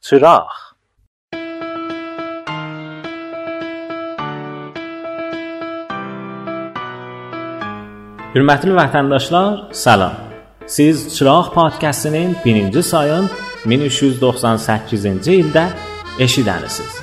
Çıraq Hörmətli vətəndaşlar, salam. Siz Çıraq podkastının 1-ci sayın 1398-ci ildə eşidənisiniz.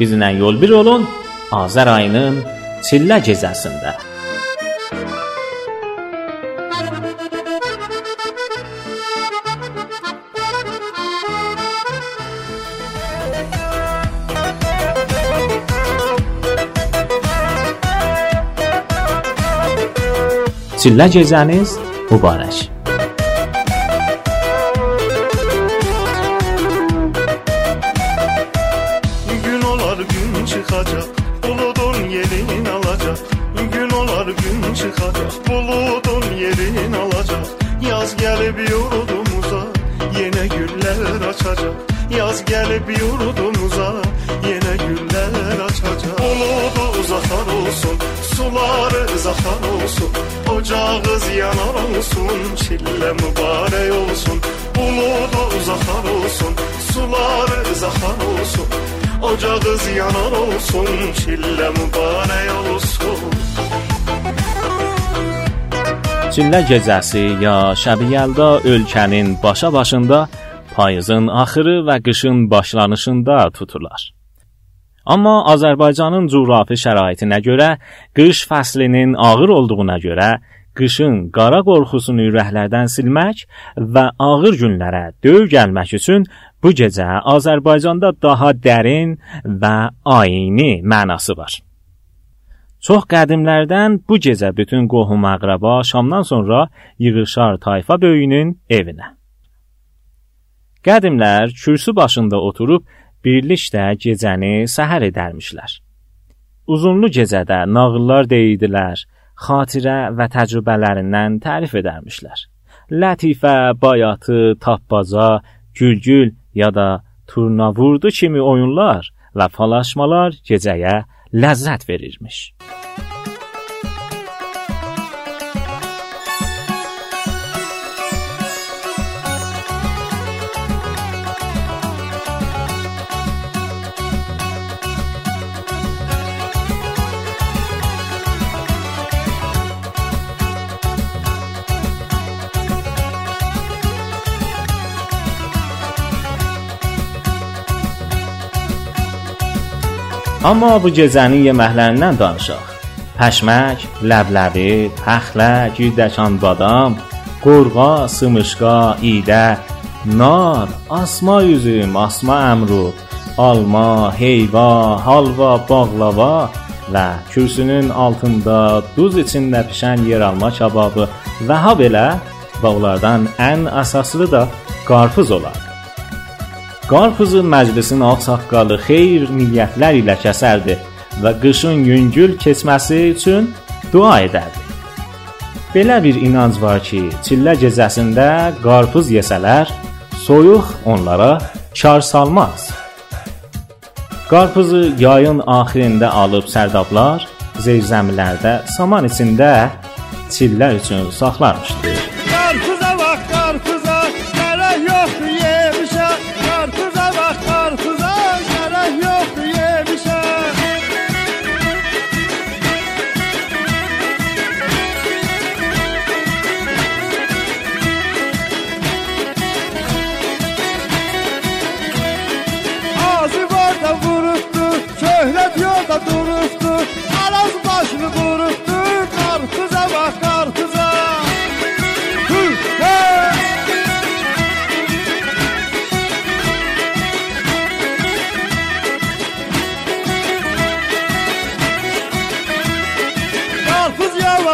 Bizlə yol bir olun Azər ayının Çillə gecəsində. Çillə gecəniz mübarək. Suları zahar olsun Ocağız yanar olsun Çille mübarek olsun. Buludu uzaklar olsun Suları zahar olsun. Ocağız yanar olsun Çille mübarek olsun. Çillə gecəsi ya şəbi yəlda ölkənin başa-başında payızın axırı və qışın başlanışında tutular. Amma Azərbaycanın coğrafi şəraitinə görə, qış fəslinin ağır olduğuna görə, qışın qara qorxusunu ürəklərdən silmək və ağır günlərə döv gəlmək üçün bu gecə Azərbaycanda daha dərin və ayini mənası var. Çox qədimlərdən bu gecə bütün qohum-əqrəba şamdan sonra yığışar tayfa böyüyünün evinə. Qədimlər kürsü başında oturub birlikdə gecəni səhər edərmişlər. Uzunlu gecədə nağıllar deyirdilər, xatirə və təcrübələrindən tərif edərmişlər. Lətifə, bayatı, tapbaza, gülgül ya da turnavurdu kimi oyunlar və falaşmalar gecəyə ləzzət verirmiş. Amma bu gecənin yeməklərindən danışaq. Pəşmək, ləbləbi, pəxlə, girdəkan badam, qorğa, sımışqa, idə, nar, asma üzüm, asma əmru, alma, heyva, halva, bağlava və kürsünün altında duz içində pişən yeralma kababı və ha belə və onlardan ən əsaslı da qarpız olar. Qarpuzu məclisin ağsaqqalı xeyir niyyətlər ilə kəsərdi və qışın yüngül keçməsi üçün dua edərdi. Belə bir inanc var ki, çillə gecəsində qarpız yesələr, soyuq onlara kar salmaz. Qarpuzu yayın axirində alıb sərdablar zirzəmilərdə saman içində çillər üçün saxlarmışdı.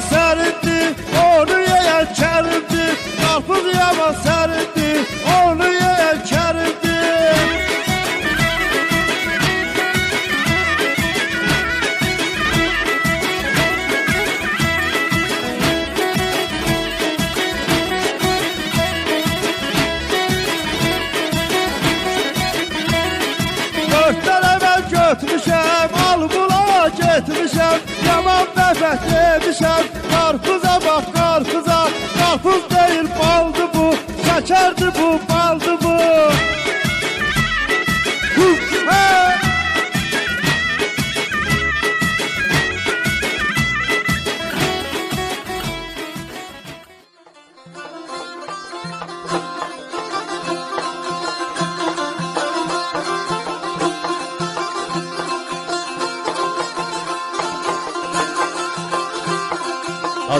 yama onu yiyen kerindi. Karpuz yama serindi, onu yiyen kerindi. Dört tane ben götmüşem, al bulağa getmişem şehre düşer Karpuza bak karpuza. Karpuz değil baldı bu Şekerdi bu baldı bu.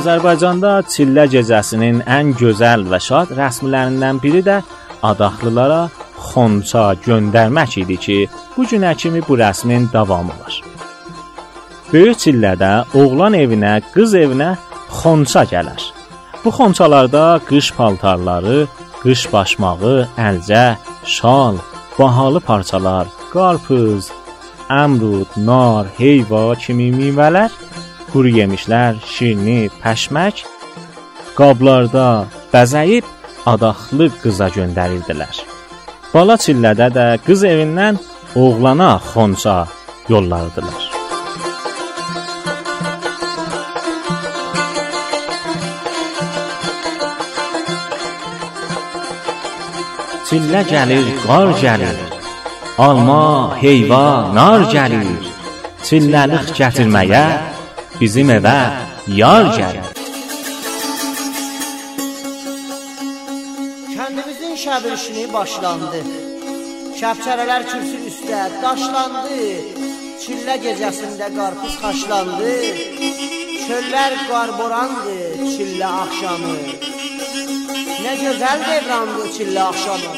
Azərbaycanda Çillə gecəsinin ən gözəl və şad rəsmlərindən biri də adaxlılara xonça göndərmək idi ki, bu günə kimi bu rəsmin davamı var. Böyük Çillədə oğlan evinə, qız evinə xonça gələr. Bu xonçalarda qış paltarları, qış başmağı, əlcə, şal, bahalı parçalar, qarpız, əmrud, nar, heyva kimi meyvələr quru yemişlər, şirni, pəşmək qablarda bəzəyib adaxlı qıza göndərirdilər. Bala çillədə də qız evindən oğlana xonça yollardılar. Çillə gəlir, qar gəlir. Alma, heyva, nar gəlir. Çilləlik gətirməyə bizim evə yar gəlir. Kəndimizin şəbir işini başlandı. Şəbçərələr kürsü üstə daşlandı. Çillə gecəsində qarpız xaşlandı. Çöllər qarborandı çillə axşamı. Nə gözəl devrandı çillə axşamı.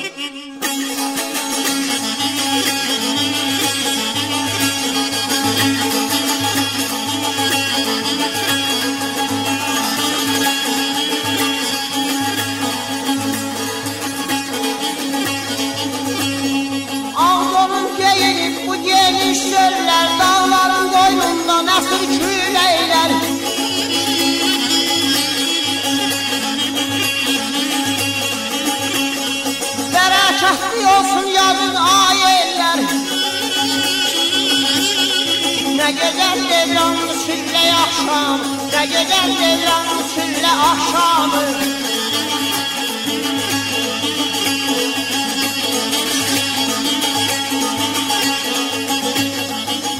Nə gözəl devranlı çillə axşam Nə gözəl devranlı çillə axşamı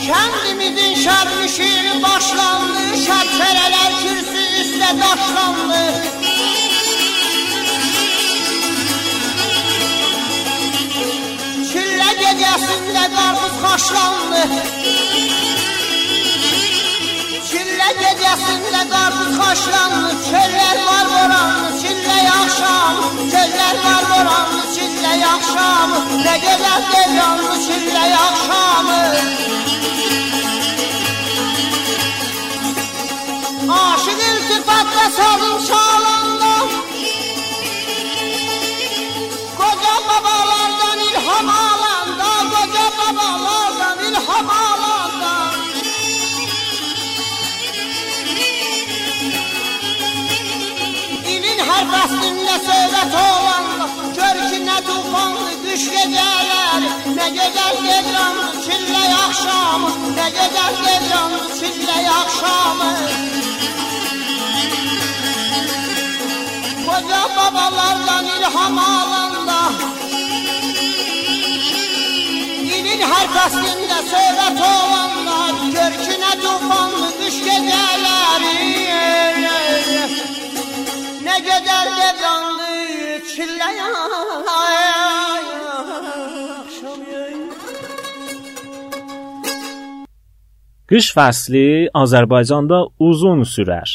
Kendimizin şermişi başlandı Şerçereler kürsü üstte daşlandı Çille gecesinde karpuz kaşlandı gecəsində qarpız xoşlandı, çöllər var boranlı, çillə axşam, çöllər var boranlı, çillə axşam, nə gözəl devranlı çillə axşamı. Aşıq iltifatla sazım çalındı, koca babalardan ilham aldı. Faslinde söhbət olanda Gör ki ne tufanlı kış geceler Ne güzel devranlı çille akşamı Ne güzel devranlı çille akşamı Koca babalardan ilham alanda İlin her faslinde söhbət olanda Qış fəsli Azərbaycanda uzun sürər.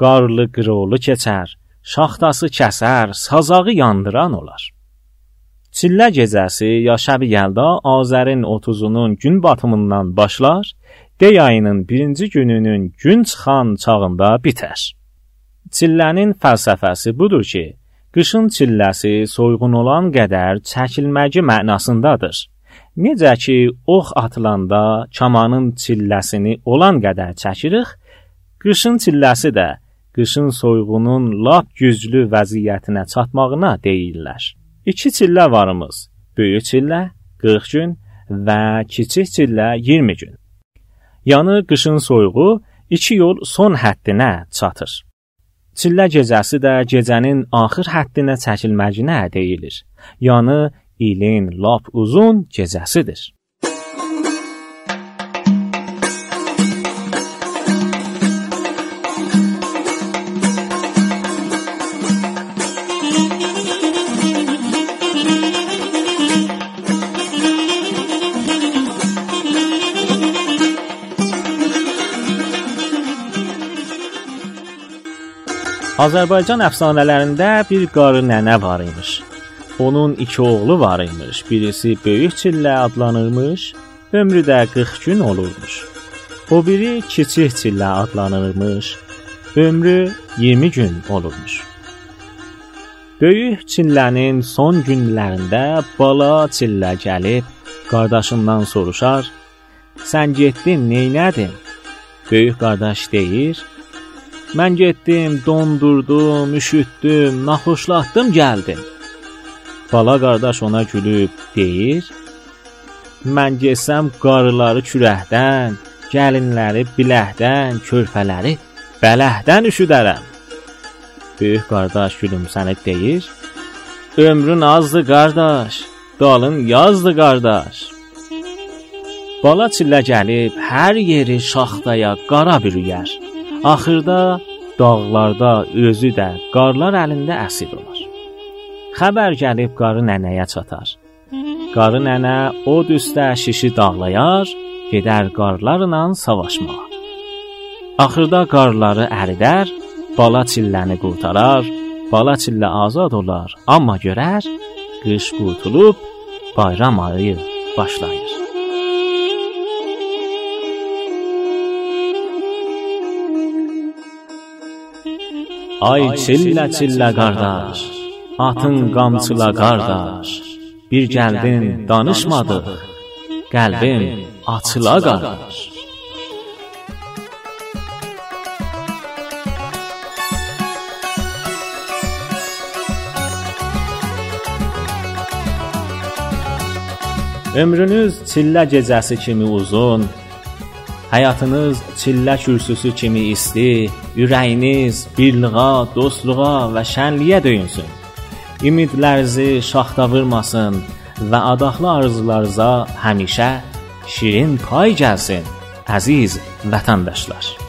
Qarlı, qırılı keçər, şaxtası kəsər, sazağı yandıran olar. Çillə gecəsi ya şəbi yəlda Azərin 30-unun gün batımından başlar, dey ayının 1-ci gününün gün çıxan çağında bitər. Çillənin fəlsəfəsi budur ki, qışın çilləsi soyğun olan qədər çəkilməci mənasındadır. Necə ki, ox atılanda kamanın çilləsini olan qədər çəkirik, qışın çilləsi də qışın soyğunun lap güclü vəziyyətinə çatmağına deyirlər. İki çillə varımız. Böyük çillə 40 gün və kiçik çillə 20 gün. Yəni qışın soyuğu 2 yol son həddinə çatır. Çillə gecəsi də gecənin axır həddinə çəkilməyinə deyilir. Yəni ilin lap uzun gecəsidir. Azərbaycan əfsanələrində bir qarı nənə var imiş. Onun iki oğlu var imiş. Birisi Böyük Çillə adlanırmış, ömrü də 40 gün olurmuş. O biri Kiçik Çillə adlanırmış, ömrü 20 gün olurmuş. Böyük Çillənin son günlərində bala Çillə gəlib qardaşından soruşar: "Sən getdin, neynədin?" Böyük qardaş deyir: Mən getdim, dondurdum, üşütdüm, naxoşlatdım, gəldim. Bala qardaş ona gülüb deyir: Mən getsəm qarıları kürəkdən, gəlinləri biləkdən, körpələri bələhdən üşüdərəm. Böyük qardaş gülümsənib deyir: Ömrün azdı qardaş, dalın yazdı qardaş. Bala çillə gəlib hər yeri şaxtaya qara bürüyər. Axırda dağlarda özü də qarlar əlində əsir olar. Xəbər gəlib qarı nənəyə çatar. Qarı nənə od üstə şişi dağlayar, gedər qarlarla savaşmağa. Axırda qarları əridər, bala çilləni qurtarar, bala çillə azad olar, amma görər qış qurtulub bayram ayı başlayır. Ay çillə çillə qardaş, atın qamçıla qardaş. Bir gəldin, danışmadıq. Qəlbim açıla qardaş. Ömrünüz çillə gecəsi kimi uzun, Həyatınız çillə kürsüsü kimi isti, ürəyiniz birliğa, dostluğa və şənliyə döyünsün. Ümidlərinizi şaxta vurmasın və adaqlı arzularınıza həmişə şirin pay gəlsin, əziz vətəndaşlar.